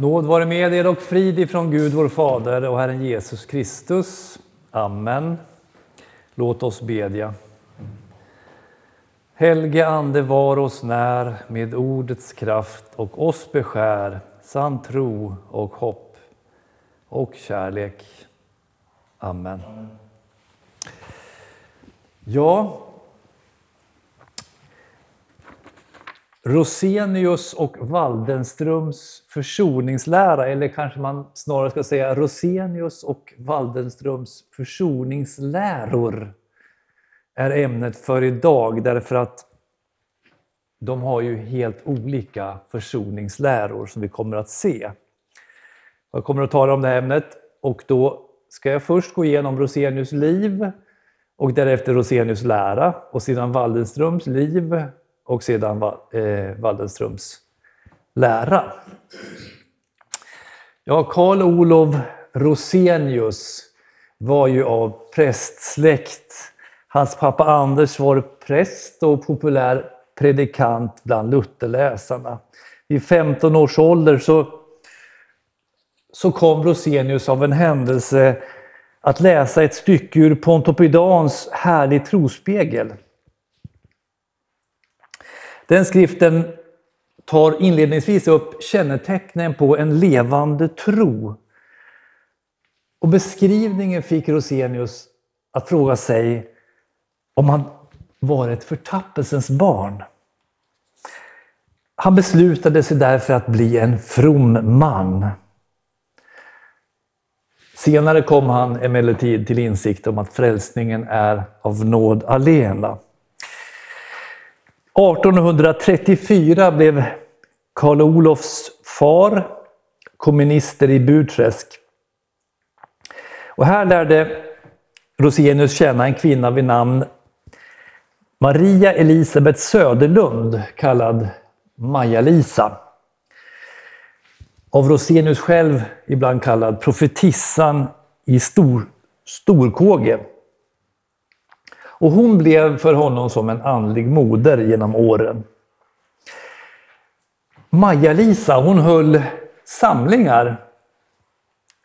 Nåd vare med er och frid ifrån Gud vår Fader och Herren Jesus Kristus. Amen. Låt oss bedja. Helge Ande var oss när med ordets kraft och oss beskär sann tro och hopp och kärlek. Amen. Ja, Rosenius och Waldenströms försoningslära, eller kanske man snarare ska säga Rosenius och Waldenströms försoningsläror, är ämnet för idag därför att de har ju helt olika försoningsläror som vi kommer att se. Jag kommer att tala om det här ämnet och då ska jag först gå igenom Rosenius liv och därefter Rosenius lära och sedan Waldenströms liv och sedan eh, Waldenströms lära. Ja, Karl Olof Rosenius var ju av prästsläkt. Hans pappa Anders var präst och populär predikant bland Lutherläsarna. Vid 15 års ålder så, så kom Rosenius av en händelse att läsa ett stycke ur Pontopidans Härlig trospegel. Den skriften tar inledningsvis upp kännetecknen på en levande tro. Och beskrivningen fick Rosenius att fråga sig om han var ett förtappelsens barn. Han beslutade sig därför att bli en from man. Senare kom han emellertid till insikt om att frälsningen är av nåd alena. 1834 blev Karl Olofs far kommunister i Burträsk. Och här lärde Rosenius känna en kvinna vid namn Maria Elisabeth Söderlund, kallad Maja-Lisa. Av Rosenius själv ibland kallad profetissan i Stor, Storkåge. Och hon blev för honom som en andlig moder genom åren. Maja-Lisa hon höll samlingar,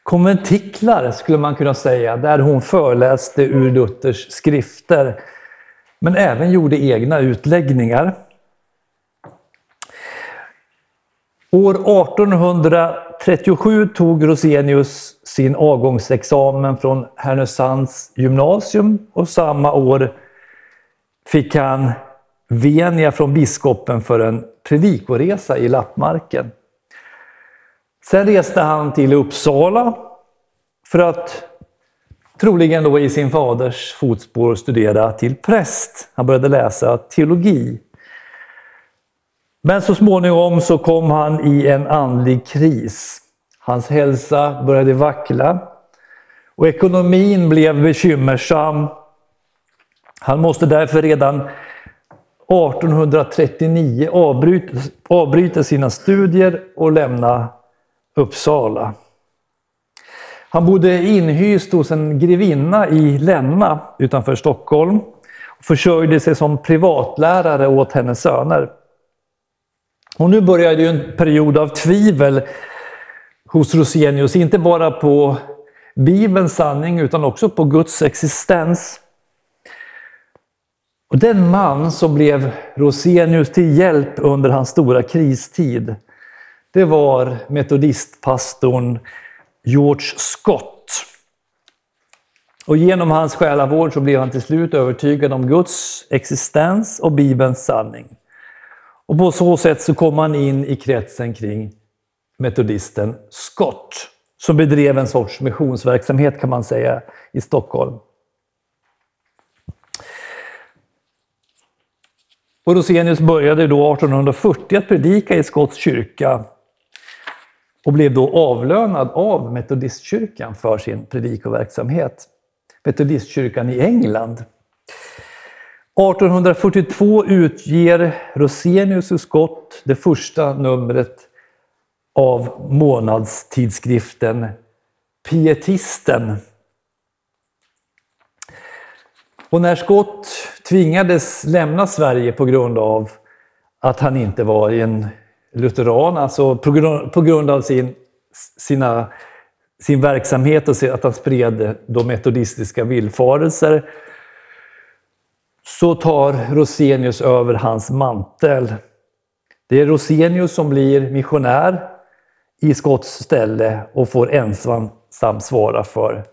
konventiklar skulle man kunna säga, där hon föreläste ur Luthers skrifter, men även gjorde egna utläggningar. År 1800 37 tog Rosenius sin avgångsexamen från Härnösands gymnasium och samma år fick han venia från biskopen för en predikoresa i Lappmarken. Sen reste han till Uppsala för att troligen då i sin faders fotspår studera till präst. Han började läsa teologi. Men så småningom så kom han i en andlig kris. Hans hälsa började vackla och ekonomin blev bekymmersam. Han måste därför redan 1839 avbryta, avbryta sina studier och lämna Uppsala. Han bodde inhyst hos en grevinna i Länna utanför Stockholm och försörjde sig som privatlärare åt hennes söner. Och nu började ju en period av tvivel hos Rosenius, inte bara på Bibelns sanning utan också på Guds existens. Och den man som blev Rosenius till hjälp under hans stora kristid, det var metodistpastorn George Scott. Och genom hans själavård så blev han till slut övertygad om Guds existens och Bibelns sanning. Och på så sätt så kom han in i kretsen kring metodisten Scott, som bedrev en sorts missionsverksamhet kan man säga i Stockholm. Och Rosenius började då 1840 att predika i Scotts kyrka och blev då avlönad av Metodistkyrkan för sin predikoverksamhet. Metodistkyrkan i England. 1842 utger Rosenius och Scott det första numret av månadstidskriften Pietisten. Och när Scott tvingades lämna Sverige på grund av att han inte var en lutheran, alltså på grund, av sin sina, sin verksamhet och att han spred de metodistiska villfarelser så tar Rosenius över hans mantel. Det är Rosenius som blir missionär i Skotts ställe och får ensam svara för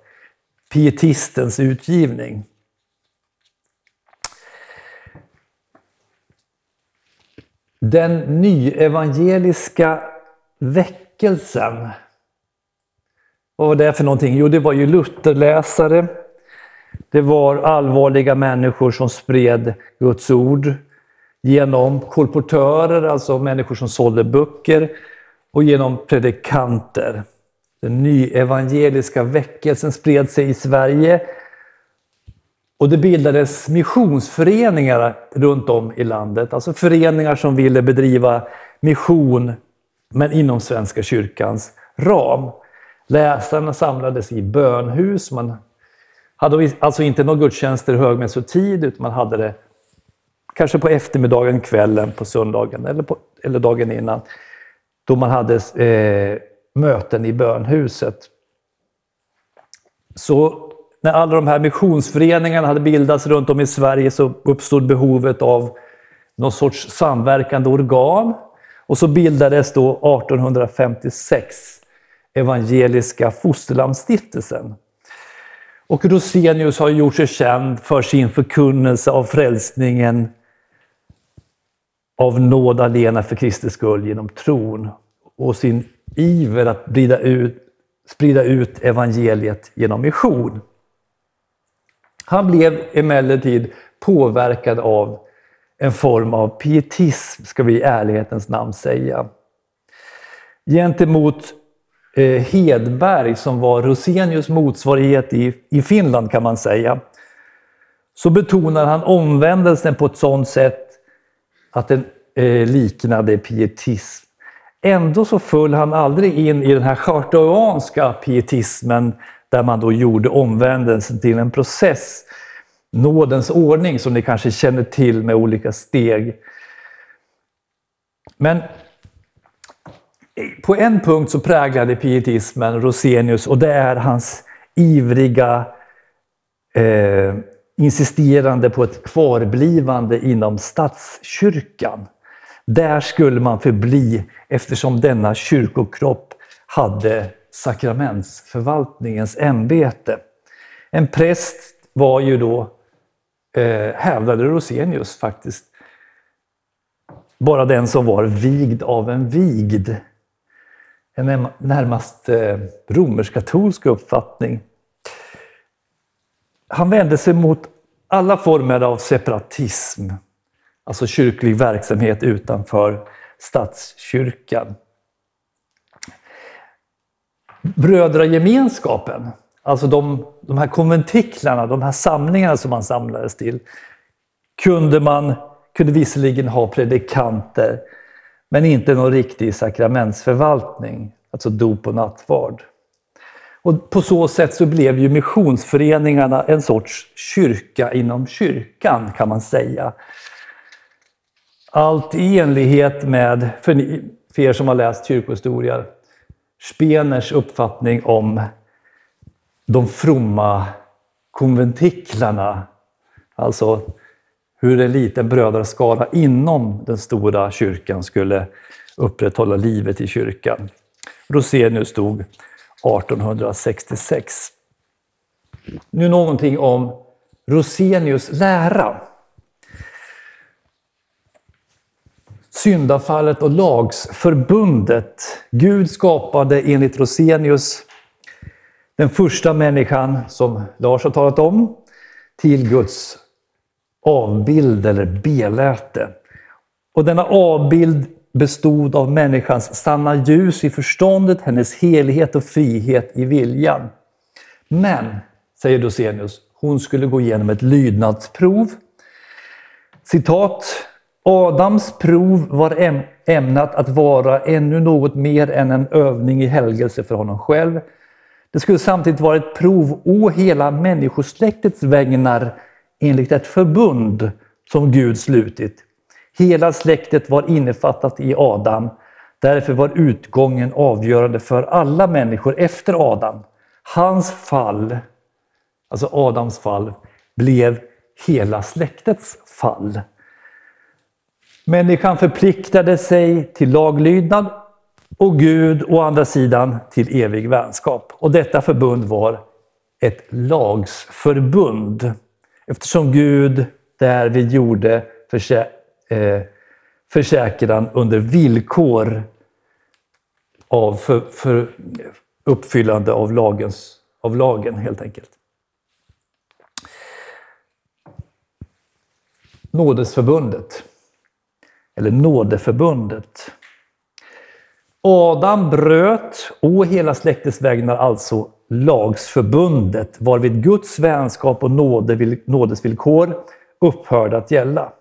pietistens utgivning. Den nyevangeliska väckelsen. Vad var det för någonting? Jo, det var ju Lutherläsare. Det var allvarliga människor som spred Guds ord genom kolportörer, alltså människor som sålde böcker, och genom predikanter. Den nyevangeliska väckelsen spred sig i Sverige och det bildades missionsföreningar runt om i landet, alltså föreningar som ville bedriva mission, men inom Svenska kyrkans ram. Läsarna samlades i bönhus, man hade alltså inte några gudstjänster högmässotid, utan man hade det kanske på eftermiddagen, kvällen, på söndagen eller, på, eller dagen innan, då man hade eh, möten i bönhuset. Så när alla de här missionsföreningarna hade bildats runt om i Sverige så uppstod behovet av någon sorts samverkande organ. Och så bildades då 1856 Evangeliska Fosterlandsstiftelsen. Och Rosenius har gjort sig känd för sin förkunnelse av frälsningen av nåd alena för Kristi skull genom tron och sin iver att sprida ut, sprida ut evangeliet genom mission. Han blev emellertid påverkad av en form av pietism, ska vi i ärlighetens namn säga. Gentemot Eh, Hedberg, som var Rosenius motsvarighet i, i Finland kan man säga, så betonar han omvändelsen på ett sådant sätt att den eh, liknade pietism. Ändå så föll han aldrig in i den här chartauanska pietismen där man då gjorde omvändelsen till en process. Nådens ordning som ni kanske känner till med olika steg. Men på en punkt så präglade pietismen Rosenius och det är hans ivriga eh, insisterande på ett kvarblivande inom statskyrkan. Där skulle man förbli eftersom denna kyrkokropp hade sakramentsförvaltningens ämbete. En präst var ju då, eh, hävdade Rosenius faktiskt, bara den som var vigd av en vigd. En närmast eh, romersk-katolsk uppfattning. Han vände sig mot alla former av separatism, alltså kyrklig verksamhet utanför statskyrkan. Brödragemenskapen, alltså de, de här konventiklarna, de här samlingarna som man samlades till, kunde man kunde visserligen ha predikanter, men inte någon riktig sakramentsförvaltning, alltså dop och nattvard. Och på så sätt så blev ju missionsföreningarna en sorts kyrka inom kyrkan kan man säga. Allt i enlighet med, för, ni, för er som har läst kyrkohistoria, Speners uppfattning om de fromma konventiklarna. Alltså hur en liten brödraskara inom den stora kyrkan skulle upprätthålla livet i kyrkan. Rosenius dog 1866. Nu någonting om Rosenius lära. Syndafallet och lagsförbundet. Gud skapade enligt Rosenius den första människan, som Lars har talat om, till Guds avbild eller beläte. Och denna avbild bestod av människans sanna ljus i förståndet, hennes helighet och frihet i viljan. Men, säger Dosenius, hon skulle gå igenom ett lydnadsprov. Citat. Adams prov var ämnat att vara ännu något mer än en övning i helgelse för honom själv. Det skulle samtidigt vara ett prov å hela människosläktets vägnar enligt ett förbund som Gud slutit Hela släktet var innefattat i Adam. Därför var utgången avgörande för alla människor efter Adam. Hans fall, alltså Adams fall, blev hela släktets fall. Människan förpliktade sig till laglydnad och Gud å andra sidan till evig vänskap. Och detta förbund var ett lagsförbund. Eftersom Gud därvid gjorde försä eh, försäkran under villkor av för, för uppfyllande av, lagens, av lagen helt enkelt. Nådesförbundet, eller nådeförbundet. Adam bröt å hela släktets vägnar alltså lagsförbundet varvid Guds vänskap och nådesvillkor upphörde att gälla.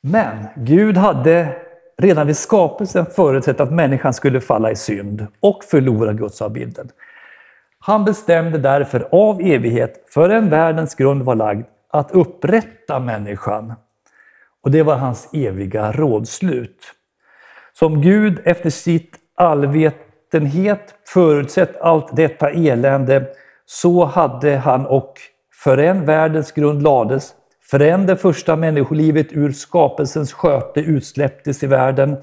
Men Gud hade redan vid skapelsen förutsett att människan skulle falla i synd och förlora gudsavbilden. Han bestämde därför av evighet, förrän världens grund var lagd, att upprätta människan. Och det var hans eviga rådslut. Som Gud efter sitt kristenhet förutsett allt detta elände, så hade han och förrän världens grund lades, förrän det första människolivet ur skapelsens sköte utsläpptes i världen,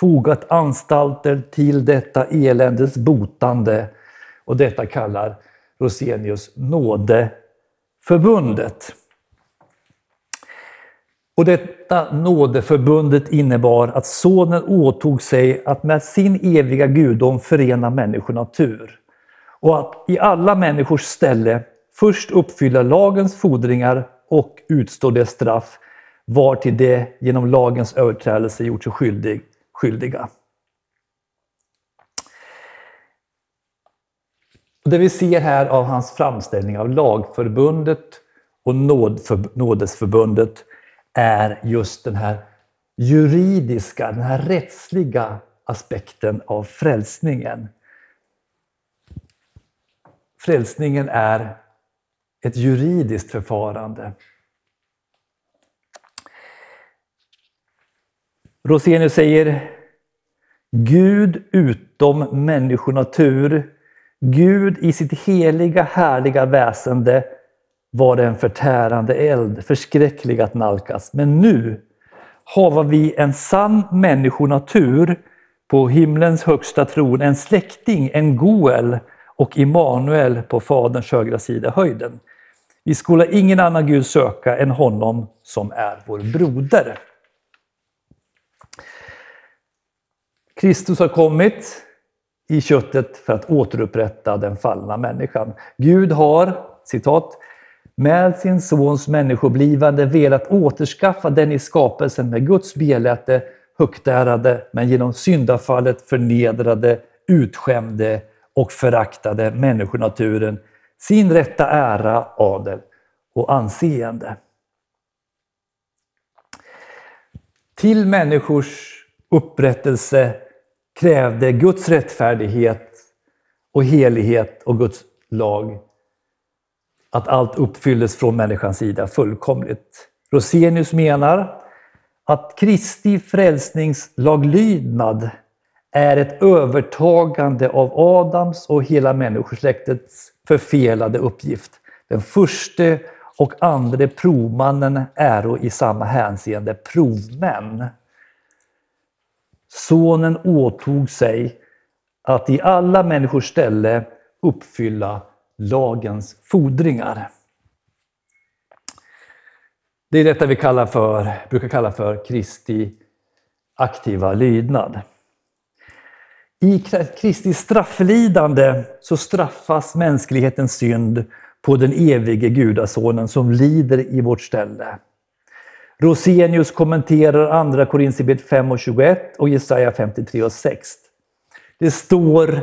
fogat anstalter till detta eländes botande. Och detta kallar Rosenius nådeförbundet. Och detta nådeförbundet innebar att Sonen åtog sig att med sin eviga gudom förena människor natur. Och att i alla människors ställe först uppfylla lagens fordringar och utstå det straff var till det genom lagens överträdelse gjort sig skyldig, skyldiga. Det vi ser här av hans framställning av lagförbundet och nådesförbundet är just den här juridiska, den här rättsliga aspekten av frälsningen. Frälsningen är ett juridiskt förfarande. Rosenius säger Gud utom människonatur, Gud i sitt heliga härliga väsende var det en förtärande eld, förskräcklig att nalkas. Men nu har vi en sann människonatur på himlens högsta tron, en släkting, en Goel och Immanuel på Faderns högra sida höjden. Vi skola ingen annan Gud söka än honom som är vår broder. Kristus har kommit i köttet för att återupprätta den fallna människan. Gud har, citat, med sin sons människoblivande velat återskaffa den i skapelsen med Guds beläte högtärade, men genom syndafallet förnedrade, utskämde och föraktade människonaturen sin rätta ära, adel och anseende. Till människors upprättelse krävde Guds rättfärdighet och helighet och Guds lag att allt uppfylldes från människans sida fullkomligt. Rosenius menar att Kristi frälsningslaglydnad är ett övertagande av Adams och hela människosläktets förfelade uppgift. Den första och andra provmannen är i samma hänseende provmän. Sonen åtog sig att i alla människors ställe uppfylla lagens fordringar. Det är detta vi kallar för, brukar kalla för Kristi aktiva lydnad. I Kristi strafflidande så straffas mänsklighetens synd på den evige gudasonen som lider i vårt ställe. Rosenius kommenterar andra Korinthierbrevet 5 och 21 och Jesaja 53 och 6. Det står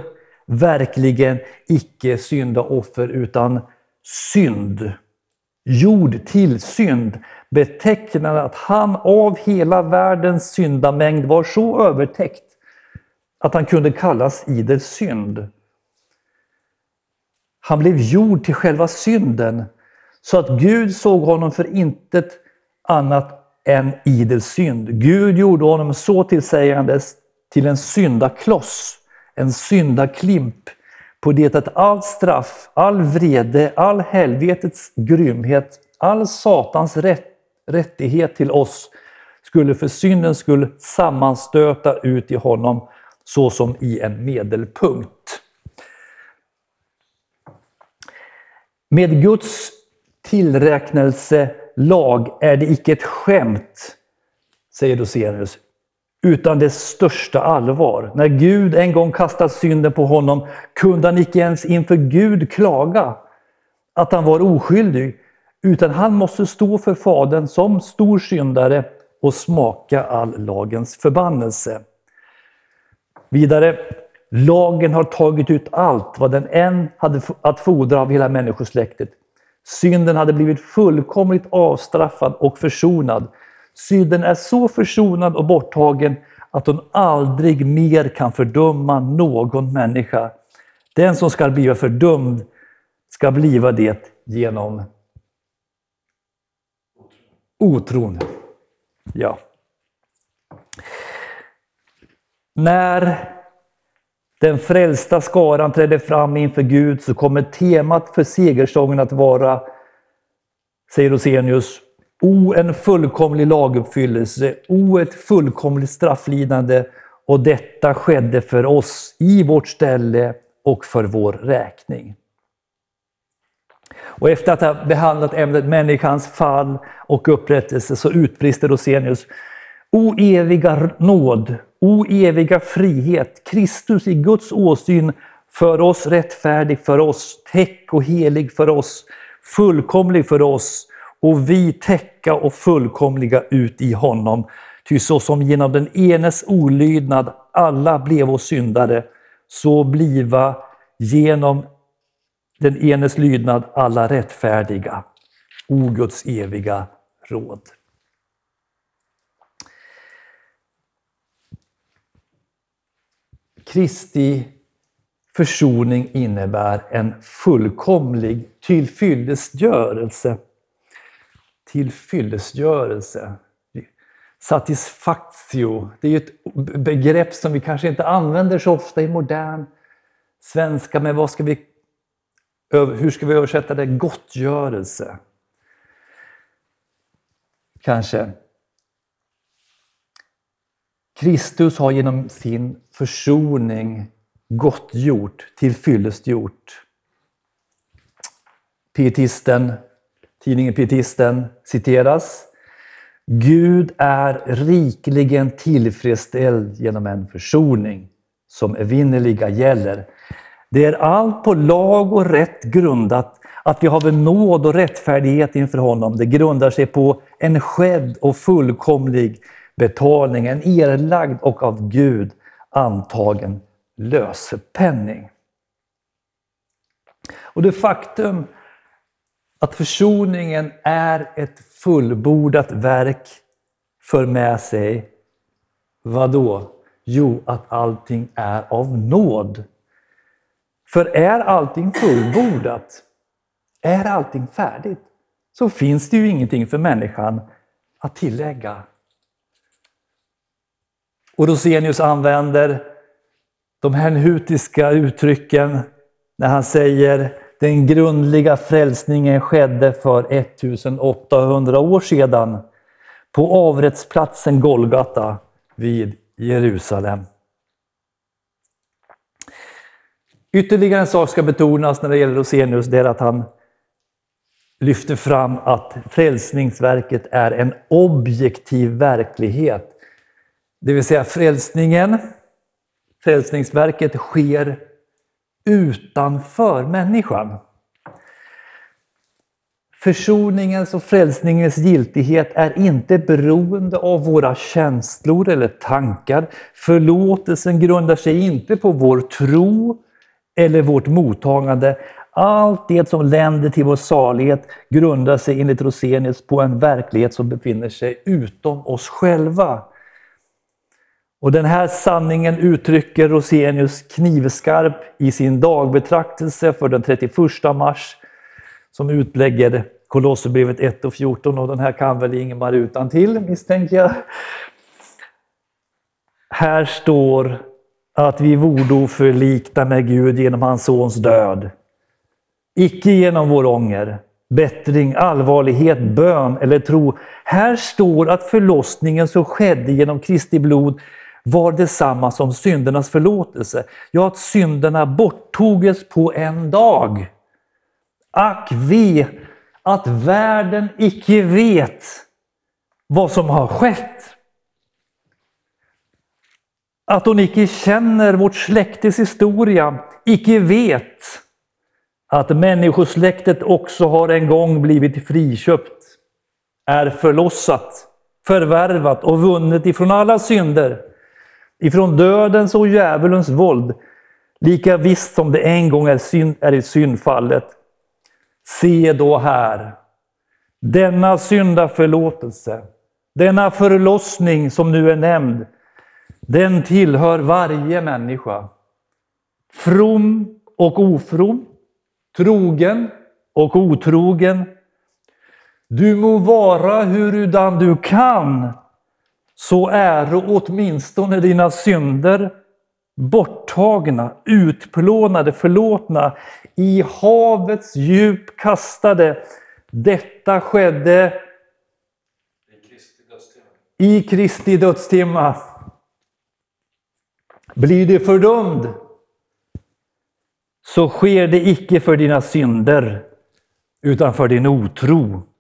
verkligen icke syndaoffer utan synd. Gjord till synd betecknade att han av hela världens syndamängd var så övertäckt att han kunde kallas idel synd. Han blev gjord till själva synden så att Gud såg honom för intet annat än idel synd. Gud gjorde honom så tillsägandes till en syndakloss, en syndaklimp, på det att allt straff, all vrede, all helvetets grymhet, all Satans rätt, rättighet till oss skulle för syndens skull sammanstöta ut i honom såsom i en medelpunkt. Med Guds tillräknelselag är det icke ett skämt, säger Dosenius, utan det största allvar. När Gud en gång kastat synden på honom kunde han icke ens inför Gud klaga att han var oskyldig, utan han måste stå för Fadern som stor syndare och smaka all lagens förbannelse. Vidare, lagen har tagit ut allt vad den än hade att fordra av hela människosläktet. Synden hade blivit fullkomligt avstraffad och försonad. Synden är så försonad och borttagen att hon aldrig mer kan fördöma någon människa. Den som ska bli fördömd ska bliva det genom otron. Ja. När den frälsta skaran trädde fram inför Gud så kommer temat för segersången att vara, säger Rosenius, O en fullkomlig laguppfyllelse, o ett fullkomligt strafflidande. Och detta skedde för oss i vårt ställe och för vår räkning. Och efter att ha behandlat ämnet människans fall och upprättelse så utbrister Rosenius. O eviga nåd, o eviga frihet, Kristus i Guds åsyn för oss rättfärdig för oss, täck och helig för oss, fullkomlig för oss och vi täcka och fullkomliga ut i honom. Ty så som genom den enes olydnad alla blev oss syndare, så bliva genom den enes lydnad alla rättfärdiga. O Guds eviga råd. Kristi försoning innebär en fullkomlig tillfyllestgörelse tillfyllesgörelse. Satisfaktio, det är ju ett begrepp som vi kanske inte använder så ofta i modern svenska, men vad ska vi, hur ska vi översätta det? Gottgörelse. Kanske. Kristus har genom sin försoning gottgjort, tillfyllestgjort. Pietisten, tidningen Pietisten citeras. Gud är rikligen tillfredsställd genom en försoning som evinnerliga gäller. Det är allt på lag och rätt grundat att vi har nåd och rättfärdighet inför honom. Det grundar sig på en skedd och fullkomlig betalning, en erlagd och av Gud antagen lösepenning. Och det faktum att försoningen är ett fullbordat verk för med sig, vad då? Jo, att allting är av nåd. För är allting fullbordat, är allting färdigt, så finns det ju ingenting för människan att tillägga. Och Rosenius använder de hernhutiska uttrycken när han säger den grundliga frälsningen skedde för 1800 år sedan på avrättsplatsen Golgata vid Jerusalem. Ytterligare en sak ska betonas när det gäller Rosenius, det är att han lyfter fram att frälsningsverket är en objektiv verklighet. Det vill säga frälsningen, frälsningsverket sker utanför människan. Försoningens och frälsningens giltighet är inte beroende av våra känslor eller tankar. Förlåtelsen grundar sig inte på vår tro eller vårt mottagande. Allt det som länder till vår salighet grundar sig enligt Rosenius på en verklighet som befinner sig utom oss själva. Och den här sanningen uttrycker Rosenius knivskarp i sin dagbetraktelse för den 31 mars som utlägger Kolosserbrevet 1 och 14 och den här kan väl Ingemar utan till misstänker jag. Här står att vi vore förlikta med Gud genom hans sons död. Icke genom vår ånger, bättring, allvarlighet, bön eller tro. Här står att förlossningen som skedde genom Kristi blod var detsamma som syndernas förlåtelse. Ja, att synderna borttoges på en dag. Ack ve att världen icke vet vad som har skett. Att hon icke känner vårt släktes historia, icke vet att människosläktet också har en gång blivit friköpt, är förlossat, förvärvat och vunnet ifrån alla synder, ifrån dödens och djävulens våld, lika visst som det en gång är, synd, är i syndfallet. Se då här, denna syndaförlåtelse, denna förlossning som nu är nämnd, den tillhör varje människa. From och ofrom, trogen och otrogen. Du må vara hurudan du kan, så är åtminstone dina synder borttagna, utplånade, förlåtna, i havets djup kastade. Detta skedde i Kristi dödstimma. Blir du fördömd så sker det icke för dina synder utan för din otro.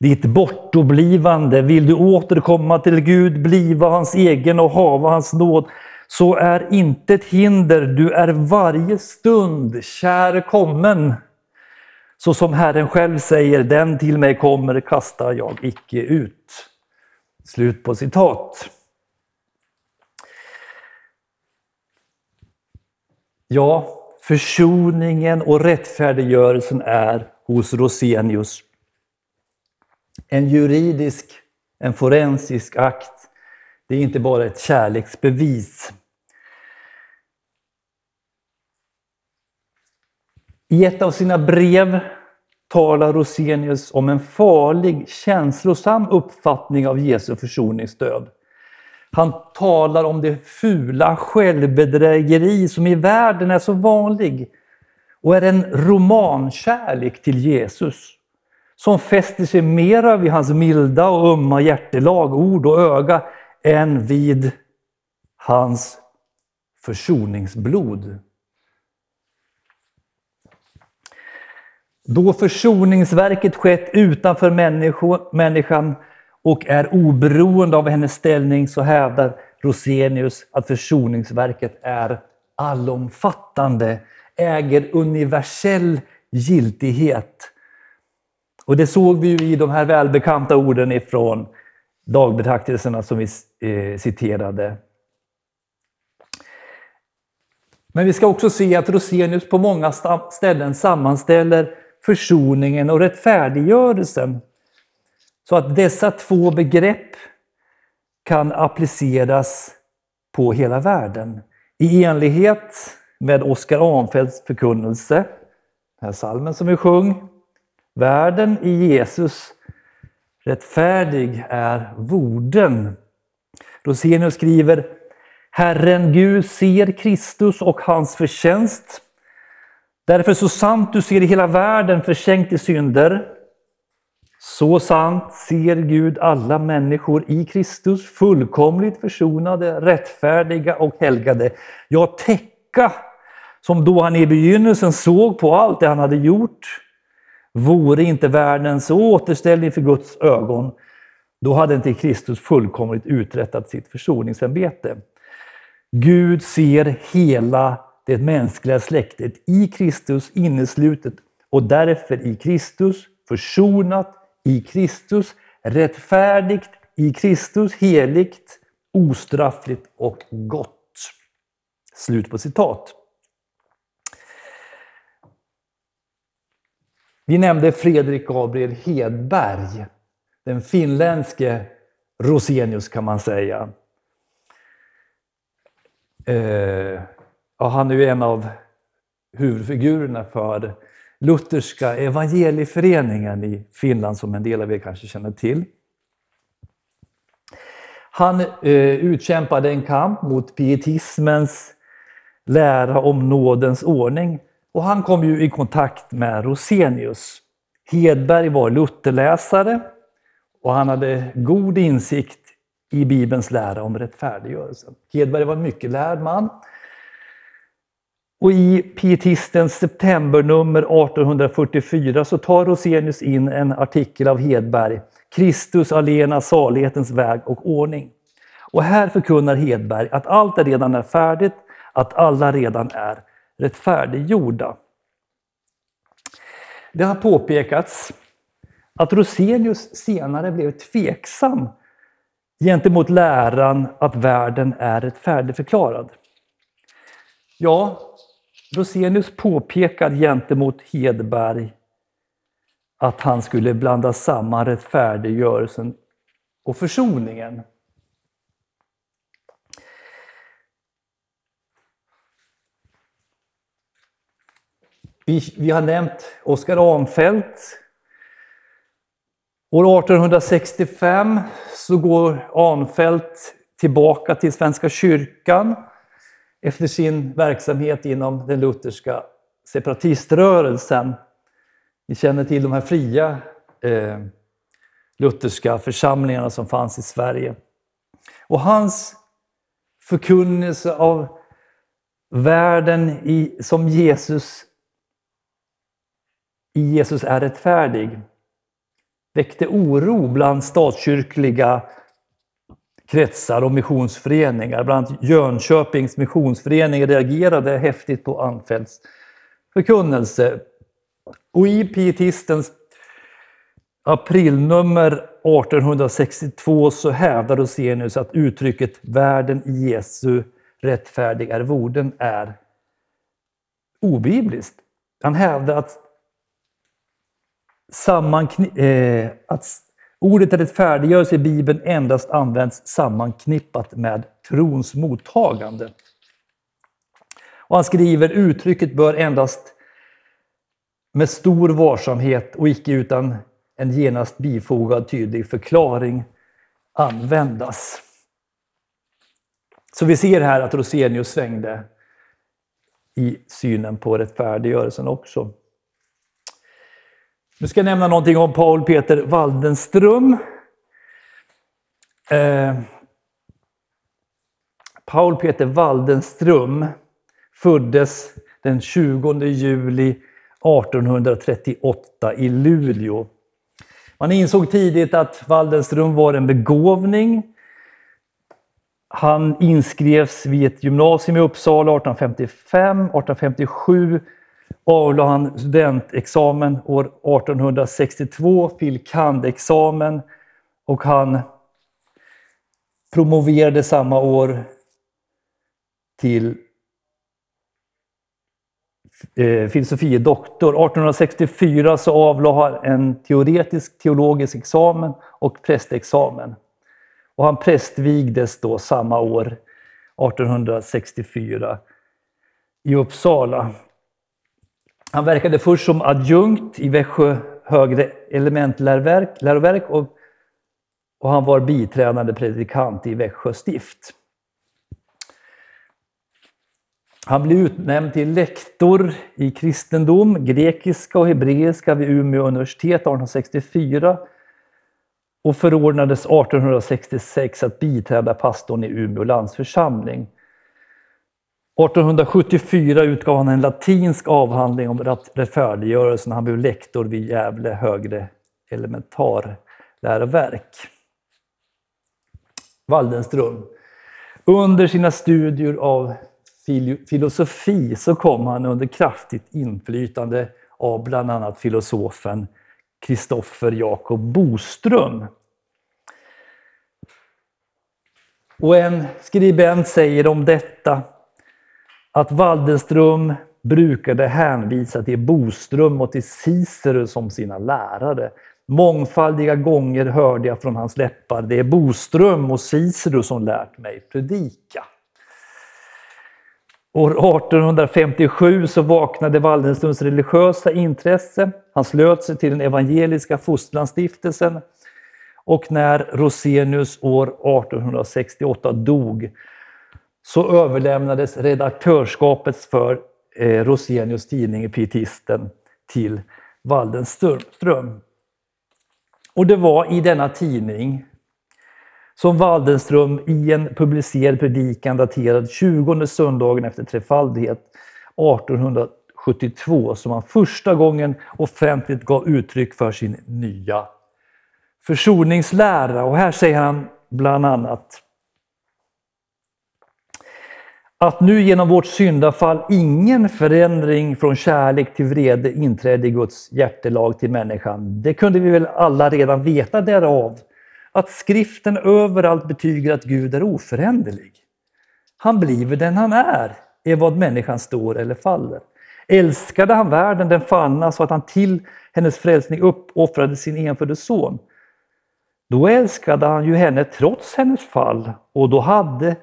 Ditt bortoblivande, vill du återkomma till Gud, bliva hans egen och hava hans nåd, så är inte ett hinder, du är varje stund kär kommen. Så som Herren själv säger, den till mig kommer kastar jag icke ut. Slut på citat. Ja, försoningen och rättfärdiggörelsen är hos Rosenius. En juridisk, en forensisk akt. Det är inte bara ett kärleksbevis. I ett av sina brev talar Rosenius om en farlig, känslosam uppfattning av Jesu försoningsdöd. Han talar om det fula självbedrägeri som i världen är så vanlig och är en romankärlek till Jesus som fäster sig mera vid hans milda och ömma hjärtelag, ord och öga än vid hans försoningsblod. Då försoningsverket skett utanför människan och är oberoende av hennes ställning så hävdar Rosenius att försoningsverket är allomfattande, äger universell giltighet. Och det såg vi ju i de här välbekanta orden ifrån dagbetraktelserna som vi eh, citerade. Men vi ska också se att Rosenius på många ställen sammanställer försoningen och rättfärdiggörelsen så att dessa två begrepp kan appliceras på hela världen. I enlighet med Oskar Ahnfeldts förkunnelse, den här salmen som vi sjöng. Världen i Jesus, rättfärdig är vorden. Rosenius skriver Herren Gud ser Kristus och hans förtjänst. Därför så sant du ser hela världen försänkt i synder, så sant ser Gud alla människor i Kristus fullkomligt försonade, rättfärdiga och helgade. Ja, täcka som då han i begynnelsen såg på allt det han hade gjort. Vore inte världen så återställd inför Guds ögon, då hade inte Kristus fullkomligt uträttat sitt försoningsämbete. Gud ser hela det mänskliga släktet i Kristus inneslutet och därför i Kristus försonat i Kristus, rättfärdigt i Kristus, heligt, ostraffligt och gott. Slut på citat. Vi nämnde Fredrik Gabriel Hedberg, den finländske Rosenius kan man säga. Eh, ja, han är ju en av huvudfigurerna för Lutherska evangelieföreningen i Finland som en del av er kanske känner till. Han eh, utkämpade en kamp mot pietismens lära om nådens ordning och han kom ju i kontakt med Rosenius. Hedberg var Lutherläsare och han hade god insikt i Bibelns lära om rättfärdiggörelsen. Hedberg var en mycket lärd man. Och i Pietistens septembernummer 1844 så tar Rosenius in en artikel av Hedberg, Kristus allena salighetens väg och ordning. Och här förkunnar Hedberg att allt redan är färdigt, att alla redan är rättfärdiggjorda. Det har påpekats att Rosenius senare blev tveksam gentemot läran att världen är rättfärdigförklarad. Ja, Rosenius påpekade gentemot Hedberg att han skulle blanda samman rättfärdiggörelsen och försoningen. Vi, vi har nämnt Oskar Arnfelt. År 1865 så går Arnfelt tillbaka till Svenska kyrkan efter sin verksamhet inom den lutherska separatiströrelsen. Ni känner till de här fria eh, lutherska församlingarna som fanns i Sverige. Och hans förkunnelse av världen i, som Jesus Jesus är rättfärdig väckte oro bland statskyrkliga kretsar och missionsföreningar. Bland annat Jönköpings missionsförening reagerade häftigt på Anfeldts förkunnelse. Och i Pietistens aprilnummer 1862 så hävdar Rosenius att uttrycket ”världen i Jesu rättfärdig är vorden” är obibliskt. Han hävdar att, eh, att Ordet rättfärdiggörelse i Bibeln endast används sammanknippat med trons mottagande. Och han skriver uttrycket bör endast med stor varsamhet och icke utan en genast bifogad tydlig förklaring användas. Så vi ser här att Rosenius svängde i synen på rättfärdiggörelsen också. Nu ska jag nämna någonting om Paul Peter Waldenström. Eh, Paul Peter Waldenström föddes den 20 juli 1838 i Luleå. Man insåg tidigt att Waldenström var en begåvning. Han inskrevs vid ett gymnasium i Uppsala 1855. 1857 avlade han studentexamen år 1862, fil. kand.-examen. och han promoverade samma år till eh, filosofie doktor. 1864 så avlade han en teoretisk teologisk examen och prästexamen. Och han prästvigdes då samma år, 1864, i Uppsala. Han verkade först som adjunkt i Växjö högre elementläroverk och, och han var biträdande predikant i Växjö stift. Han blev utnämnd till lektor i kristendom, grekiska och hebreiska vid Umeå universitet 1864 och förordnades 1866 att biträda pastorn i Umeå landsförsamling. 1874 utgav han en latinsk avhandling om rättfärdiggörelsen. Han blev lektor vid Gävle högre elementarläroverk. Waldenström. Under sina studier av filosofi så kom han under kraftigt inflytande av bland annat filosofen Kristoffer Jakob Boström. Och en skribent säger om detta att Waldenström brukade hänvisa till Boström och till Cicero som sina lärare. Mångfaldiga gånger hörde jag från hans läppar, det är Boström och Cicero som lärt mig predika. År 1857 så vaknade Waldenströms religiösa intresse. Han slöt sig till den evangeliska fosterlandsstiftelsen och när Rosenius år 1868 dog så överlämnades redaktörskapet för eh, Rosenius tidning Pietisten till Waldenström. Och det var i denna tidning som Waldenström i en publicerad predikan daterad 20 söndagen efter trefaldighet 1872 som han första gången offentligt gav uttryck för sin nya försoningslära. Och här säger han bland annat att nu genom vårt syndafall ingen förändring från kärlek till vrede inträdde i Guds hjärtelag till människan. Det kunde vi väl alla redan veta därav att skriften överallt betyger att Gud är oföränderlig. Han blir den han är, är vad människan står eller faller. Älskade han världen, den fanna, så att han till hennes frälsning uppoffrade sin enfödde son. Då älskade han ju henne trots hennes fall och då hade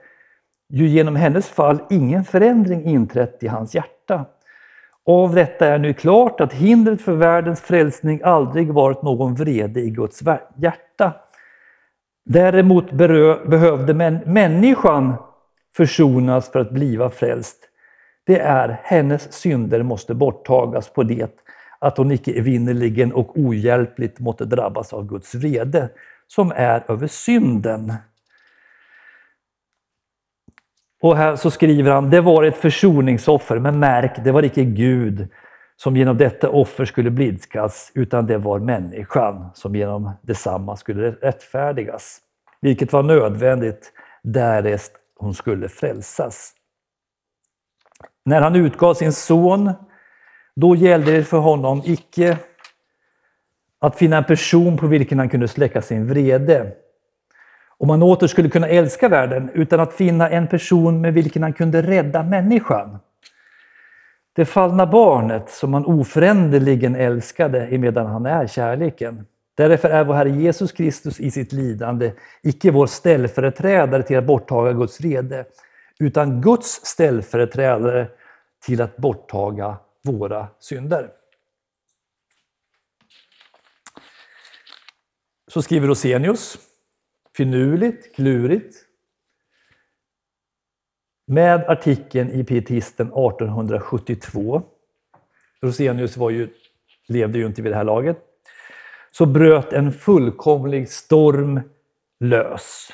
ju genom hennes fall ingen förändring inträtt i hans hjärta. Av detta är nu klart att hindret för världens frälsning aldrig varit någon vrede i Guds hjärta. Däremot behövde människan försonas för att bliva frälst. Det är hennes synder måste borttagas på det att hon icke evinnerligen och ohjälpligt måtte drabbas av Guds vrede som är över synden. Och här så skriver han, det var ett försoningsoffer, men märk, det var icke Gud som genom detta offer skulle blidkas, utan det var människan som genom detsamma skulle rättfärdigas. Vilket var nödvändigt därest hon skulle frälsas. När han utgav sin son, då gällde det för honom icke att finna en person på vilken han kunde släcka sin vrede, om man åter skulle kunna älska världen, utan att finna en person med vilken han kunde rädda människan. Det fallna barnet som han oföränderligen älskade emedan han är kärleken. Därför är vår Herre Jesus Kristus i sitt lidande icke vår ställföreträdare till att borttaga Guds vrede, utan Guds ställföreträdare till att borttaga våra synder. Så skriver Rosenius, finurligt, klurigt, med artikeln i Pietisten 1872. Rosenius var ju, levde ju inte vid det här laget. Så bröt en fullkomlig storm lös.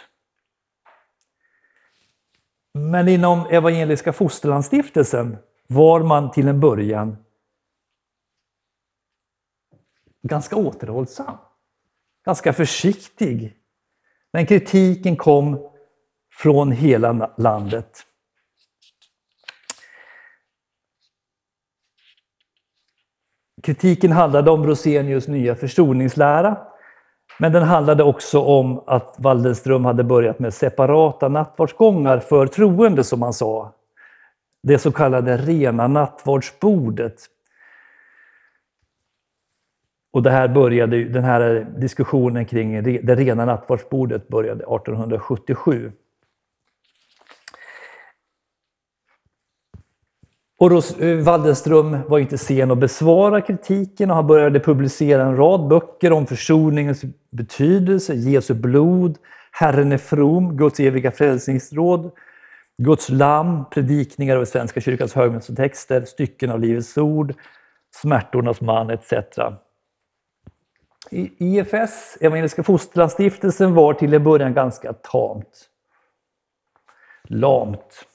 Men inom Evangeliska Fosterlandsstiftelsen var man till en början ganska återhållsam, ganska försiktig. Men kritiken kom från hela landet. Kritiken handlade om Rosenius nya försoningslära, men den handlade också om att Waldenström hade börjat med separata nattvardsgångar för troende, som man sa. Det så kallade rena nattvardsbordet. Och det här började, den här diskussionen kring det rena nattvardsbordet började 1877. Och eh, Waldenström var inte sen att besvara kritiken och han började publicera en rad böcker om försoningens betydelse, Jesu blod, Herren är from, Guds eviga frälsningsråd, Guds lamm, predikningar över Svenska kyrkans högmässotexter, stycken av Livets ord, Smärtornas man etc. IFS, Evangeliska Fosterlandsstiftelsen, var till en början ganska tamt. Lamt.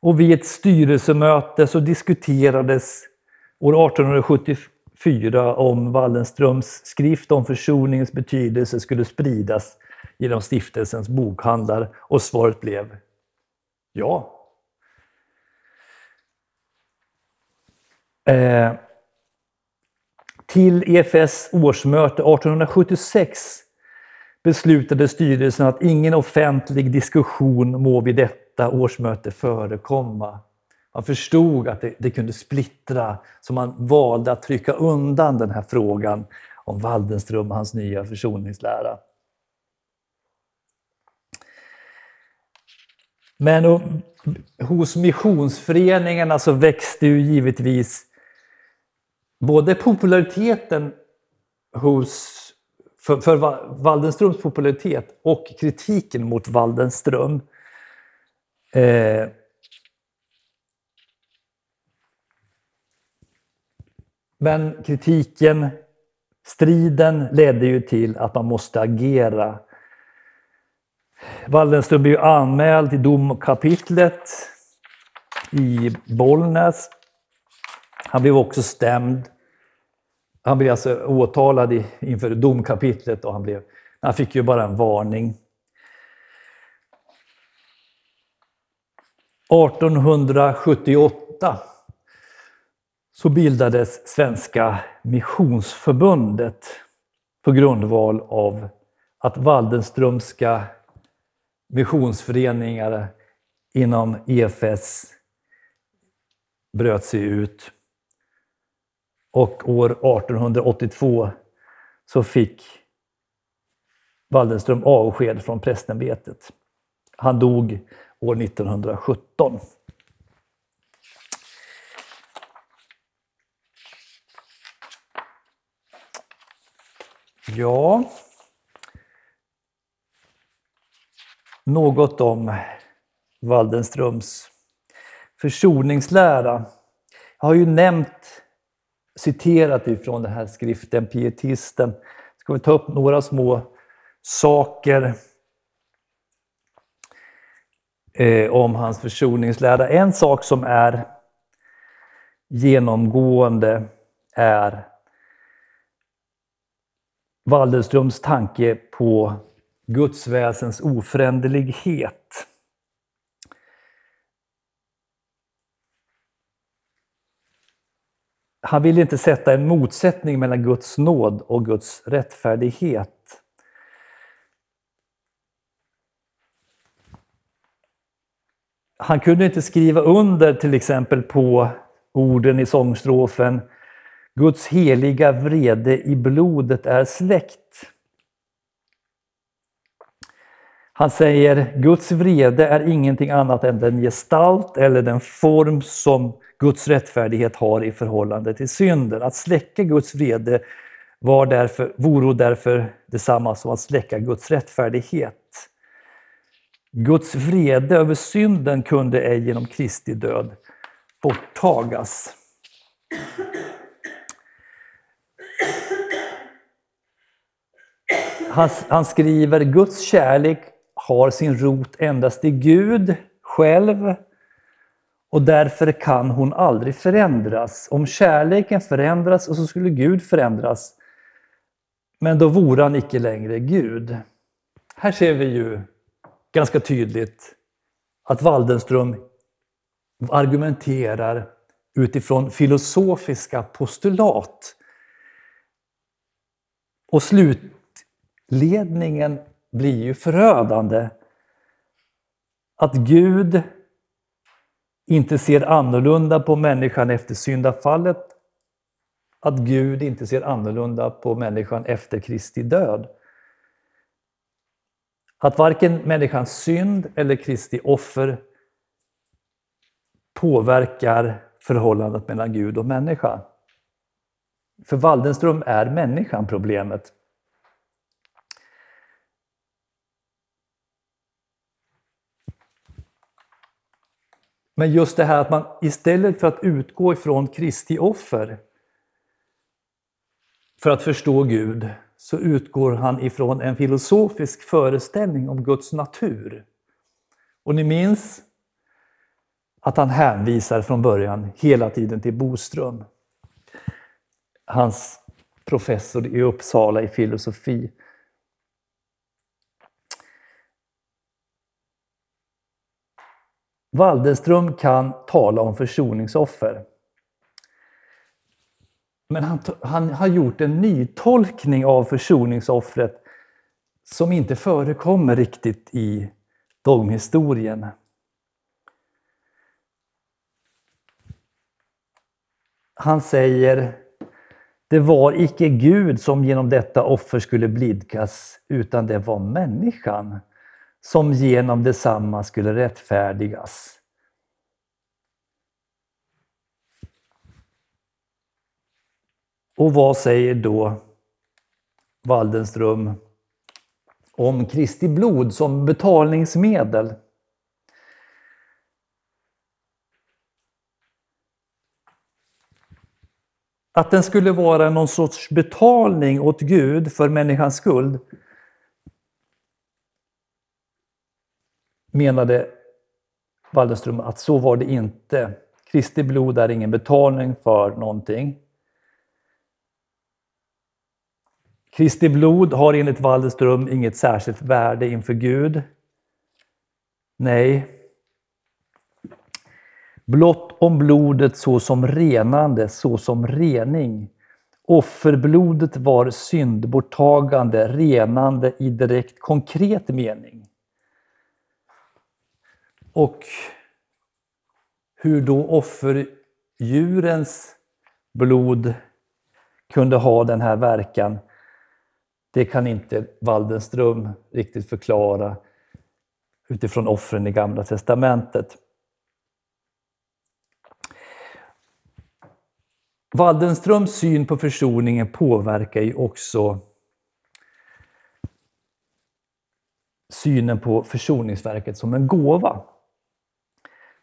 Och vid ett styrelsemöte så diskuterades år 1874 om Wallenströms skrift om försoningens betydelse skulle spridas genom stiftelsens bokhandlar och svaret blev ja. Eh, till EFS årsmöte 1876 beslutade styrelsen att ingen offentlig diskussion må vid detta årsmöte förekomma. Man förstod att det, det, kunde splittra, så man valde att trycka undan den här frågan om Waldenström och hans nya försoningslära. Men hos missionsföreningarna så växte ju givetvis både populariteten hos, för, för Waldenströms popularitet och kritiken mot Waldenström. Eh, men kritiken, striden ledde ju till att man måste agera. Waldenström blev anmäld till domkapitlet i Bollnäs han blev också stämd. Han blev alltså åtalad inför domkapitlet och han, blev, han fick ju bara en varning. 1878 så bildades Svenska Missionsförbundet på grundval av att Waldenströmska missionsföreningar inom EFS bröt sig ut. Och år 1882 så fick Waldenström avsked från prästämbetet. Han dog år 1917. Ja, något om Waldenströms försoningslära. Jag har ju nämnt citerat ifrån den här skriften, Pietisten. Ska vi ta upp några små saker eh, om hans försoningslära. En sak som är genomgående är Waldenströms tanke på Guds väsens oföränderlighet. Han vill inte sätta en motsättning mellan Guds nåd och Guds rättfärdighet. Han kunde inte skriva under till exempel på orden i sångstrofen Guds heliga vrede i blodet är släckt. Han säger Guds vrede är ingenting annat än den gestalt eller den form som Guds rättfärdighet har i förhållande till synden. Att släcka Guds vrede var därför, vore därför detsamma som att släcka Guds rättfärdighet. Guds vrede över synden kunde ej genom Kristi död borttagas. Han, han skriver Guds kärlek har sin rot endast i Gud själv och därför kan hon aldrig förändras. Om kärleken förändras så skulle Gud förändras. Men då vore han icke längre Gud. Här ser vi ju ganska tydligt att Waldenström argumenterar utifrån filosofiska postulat. Och slutledningen blir ju förödande. Att Gud inte ser annorlunda på människan efter syndafallet, att Gud inte ser annorlunda på människan efter Kristi död. Att varken människans synd eller Kristi offer påverkar förhållandet mellan Gud och människa. För Waldenström är människan problemet. Men just det här att man istället för att utgå ifrån Kristi offer för att förstå Gud, så utgår han ifrån en filosofisk föreställning om Guds natur. Och ni minns att han hänvisar från början hela tiden till Boström. Hans professor i Uppsala i filosofi. Waldenström kan tala om försoningsoffer. Men han, han har gjort en nytolkning av försoningsoffret som inte förekommer riktigt i dogmhistorien. Han säger det var icke Gud som genom detta offer skulle blidkas, utan det var människan som genom detsamma skulle rättfärdigas. Och vad säger då Waldenström om Kristi blod som betalningsmedel? Att den skulle vara någon sorts betalning åt Gud för människans skuld menade Waldenström att så var det inte. Kristi blod är ingen betalning för någonting. Kristi blod har enligt Waldenström inget särskilt värde inför Gud. Nej. Blott om blodet såsom renande, såsom rening. Offerblodet var syndborttagande, renande i direkt konkret mening. Och hur då offerdjurens blod kunde ha den här verkan, det kan inte Waldenström riktigt förklara utifrån offren i Gamla Testamentet. Waldenströms syn på försoningen påverkar ju också synen på försoningsverket som en gåva.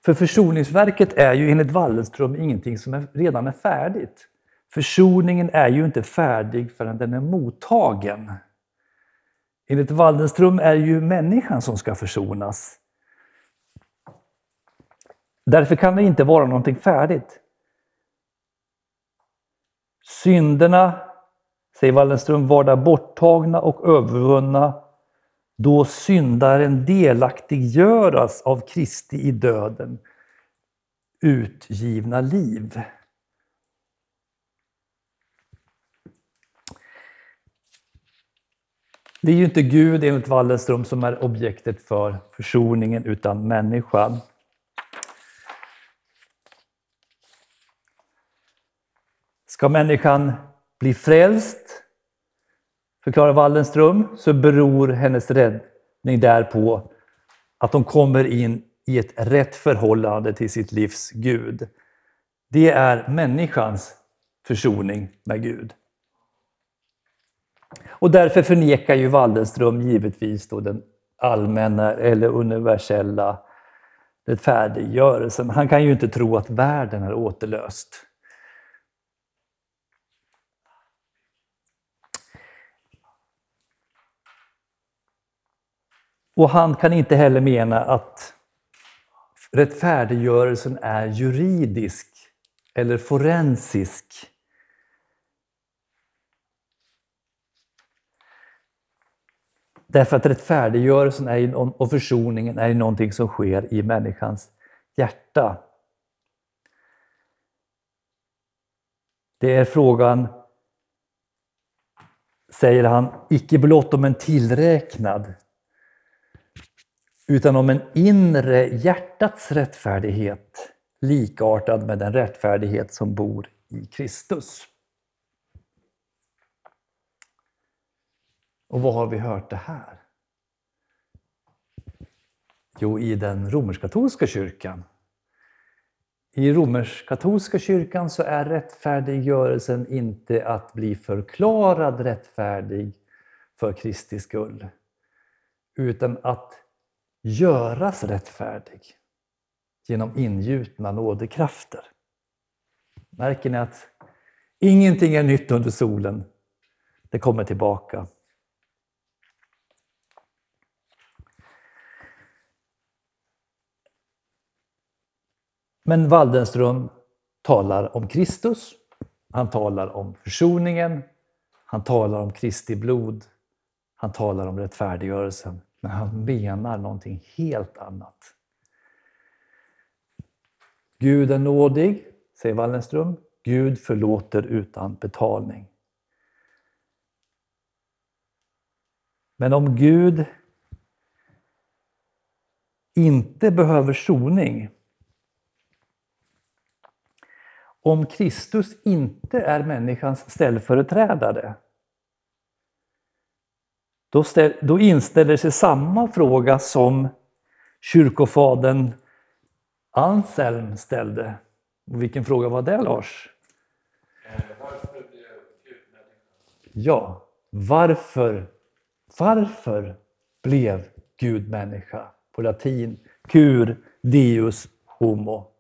För försoningsverket är ju enligt Wallenström ingenting som är, redan är färdigt. Försoningen är ju inte färdig förrän den är mottagen. Enligt Waldenström är det ju människan som ska försonas. Därför kan det inte vara någonting färdigt. Synderna, säger Wallenström, var där borttagna och övervunna då syndaren delaktiggöras av Kristi i döden utgivna liv. Det är ju inte Gud enligt Wallenström som är objektet för försoningen utan människan. Ska människan bli frälst förklarar Wallenström, så beror hennes räddning därpå att hon kommer in i ett rätt förhållande till sitt livs Gud. Det är människans försoning med Gud. Och därför förnekar ju Wallenström givetvis då den allmänna eller universella rättfärdiggörelsen. Han kan ju inte tro att världen är återlöst. Och han kan inte heller mena att rättfärdiggörelsen är juridisk eller forensisk. Därför att rättfärdiggörelsen är, och försoningen är någonting som sker i människans hjärta. Det är frågan, säger han, icke blott om en tillräknad utan om en inre hjärtats rättfärdighet likartad med den rättfärdighet som bor i Kristus. Och var har vi hört det här? Jo, i den romersk-katolska kyrkan. I romersk-katolska kyrkan så är rättfärdiggörelsen inte att bli förklarad rättfärdig för Kristi skull, utan att göras rättfärdig genom ingjutna nådekrafter. Märker ni att ingenting är nytt under solen? Det kommer tillbaka. Men Waldenström talar om Kristus, han talar om försoningen, han talar om Kristi blod, han talar om rättfärdiggörelsen. Men han menar någonting helt annat. Gud är nådig, säger Wallenström. Gud förlåter utan betalning. Men om Gud inte behöver soning, om Kristus inte är människans ställföreträdare, då, ställ, då inställer sig samma fråga som kyrkofadern Anselm ställde. Och vilken fråga var det, Lars? Eh, ja, varför, varför blev Gud människa? På latin, cur deus homo.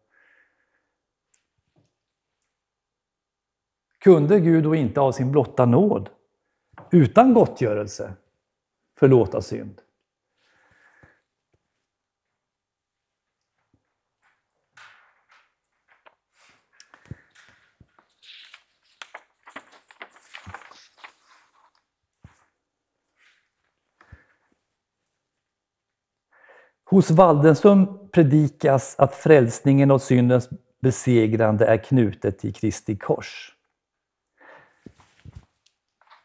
Kunde Gud då inte av sin blotta nåd, utan gottgörelse, förlåta synd? Hos Waldenström predikas att frälsningen och syndens besegrande är knutet till Kristi kors.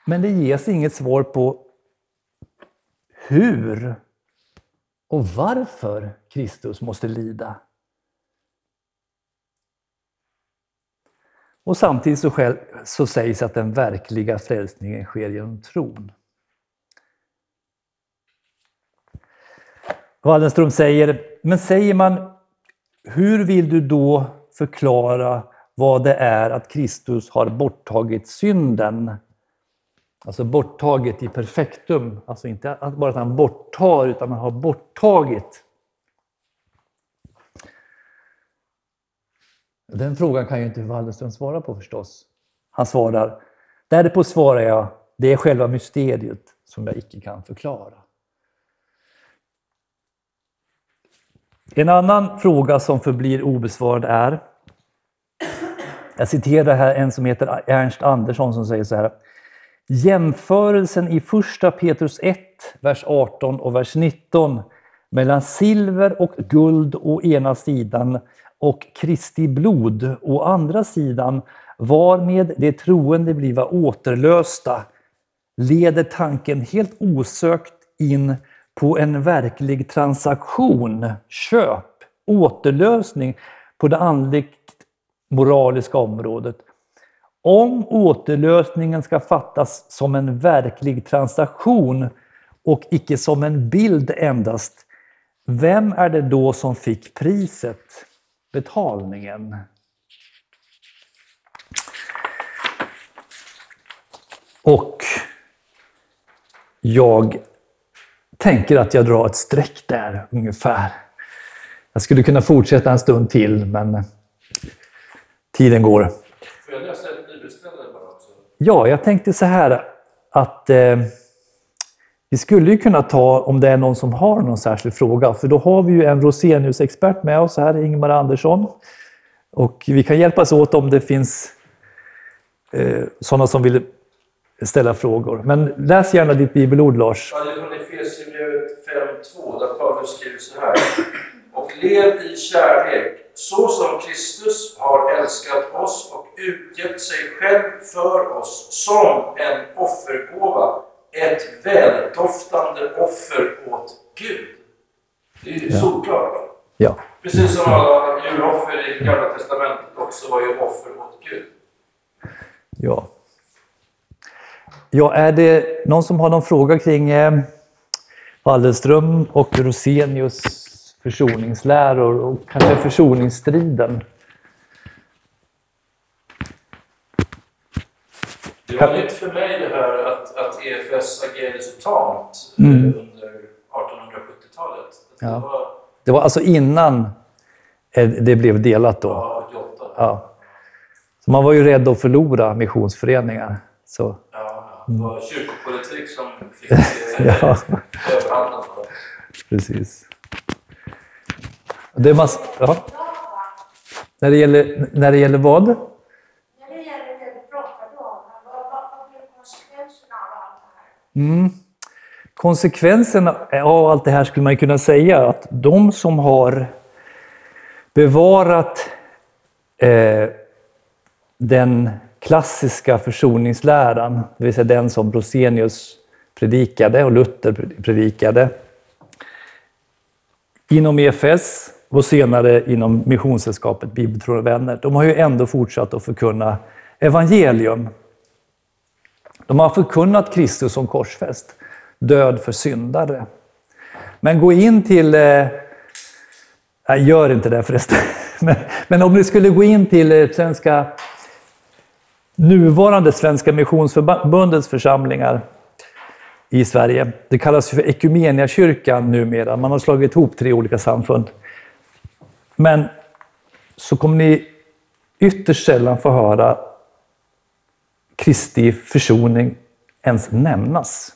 Men det ges inget svar på hur och varför Kristus måste lida. Och samtidigt så, själv, så sägs att den verkliga frälsningen sker genom tron. Wallenström säger, men säger man, hur vill du då förklara vad det är att Kristus har borttagit synden? Alltså borttaget i perfektum, alltså inte bara att han borttar, utan han har borttagit. Den frågan kan ju inte Wallenström svara på förstås. Han svarar, därpå svarar jag, det är själva mysteriet som jag icke kan förklara. En annan fråga som förblir obesvarad är, jag citerar här en som heter Ernst Andersson som säger så här. Jämförelsen i 1 Petrus 1, vers 18 och vers 19 mellan silver och guld å ena sidan och Kristi blod å andra sidan varmed de troende bliva återlösta leder tanken helt osökt in på en verklig transaktion, köp, återlösning på det andligt moraliska området. Om återlösningen ska fattas som en verklig transaktion och icke som en bild endast, vem är det då som fick priset, betalningen? Och jag tänker att jag drar ett streck där ungefär. Jag skulle kunna fortsätta en stund till, men tiden går. Får jag läsa ett bibelställe bara också? Ja, jag tänkte så här att eh, vi skulle ju kunna ta, om det är någon som har någon särskild fråga, för då har vi ju en Rosenius-expert med oss här, Ingmar Andersson. Och vi kan hjälpas åt om det finns eh, sådana som vill ställa frågor. Men läs gärna ditt bibelord, Lars. Ja, det är från Efesierbrevet 5.2 där Paulus skriver så här. Och lev i kärlek, så som Kristus har älskat oss och utgett sig själv för oss som en offergåva, ett väldoftande offer åt Gud. Det är ju Ja. solklart. Ja. Precis som alla djuroffer i Gamla Testamentet också var ju offer åt Gud. Ja. Ja, är det någon som har någon fråga kring eh, Wallenström och Rosenius försoningsläror och kanske försoningsstriden? Det var nytt för mig det här att, att EFS agerade så tamt eh, Mm. under 1870-talet. Det Ja. var Det var alltså innan eh, det blev delat då. ja, 88. Ja. Så man var ju rädd att förlora missionsföreningar. Så, Ja, det var kyrkopolitik som fick eh, överhanden. på det. Det man, ja. när, det gäller, när det gäller vad? När det gäller det du pratade om, vad, blev konsekvenserna av allt det här? Mm. Konsekvensen av allt det här skulle man kunna säga att de som har bevarat eh, den klassiska försoningsläran, det vill säga den som Rosenius predikade och Luther predikade, inom EFS och senare inom Missionssällskapet Bibeltrogna vänner, de har ju ändå fortsatt att förkunna evangelium. De har förkunnat Kristus som korsfäst. död för syndare. Men gå in till... Eh, nej, gör inte det förresten. Men, men om ni skulle gå in till eh, svenska, nuvarande Svenska Missionsförbundets församlingar i Sverige. Det kallas för Ekumeniakyrkan numera. Man har slagit ihop tre olika samfund. Men så kommer ni ytterst sällan få höra Kristi försoning ens nämnas.